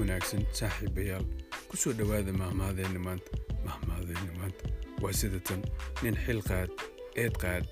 wanaagsan saaxiibayaal ku soo dhowaada mahmaadeenna maanta mahmaadeenna maanta. Waa sida tan nin xilqaad eed qaad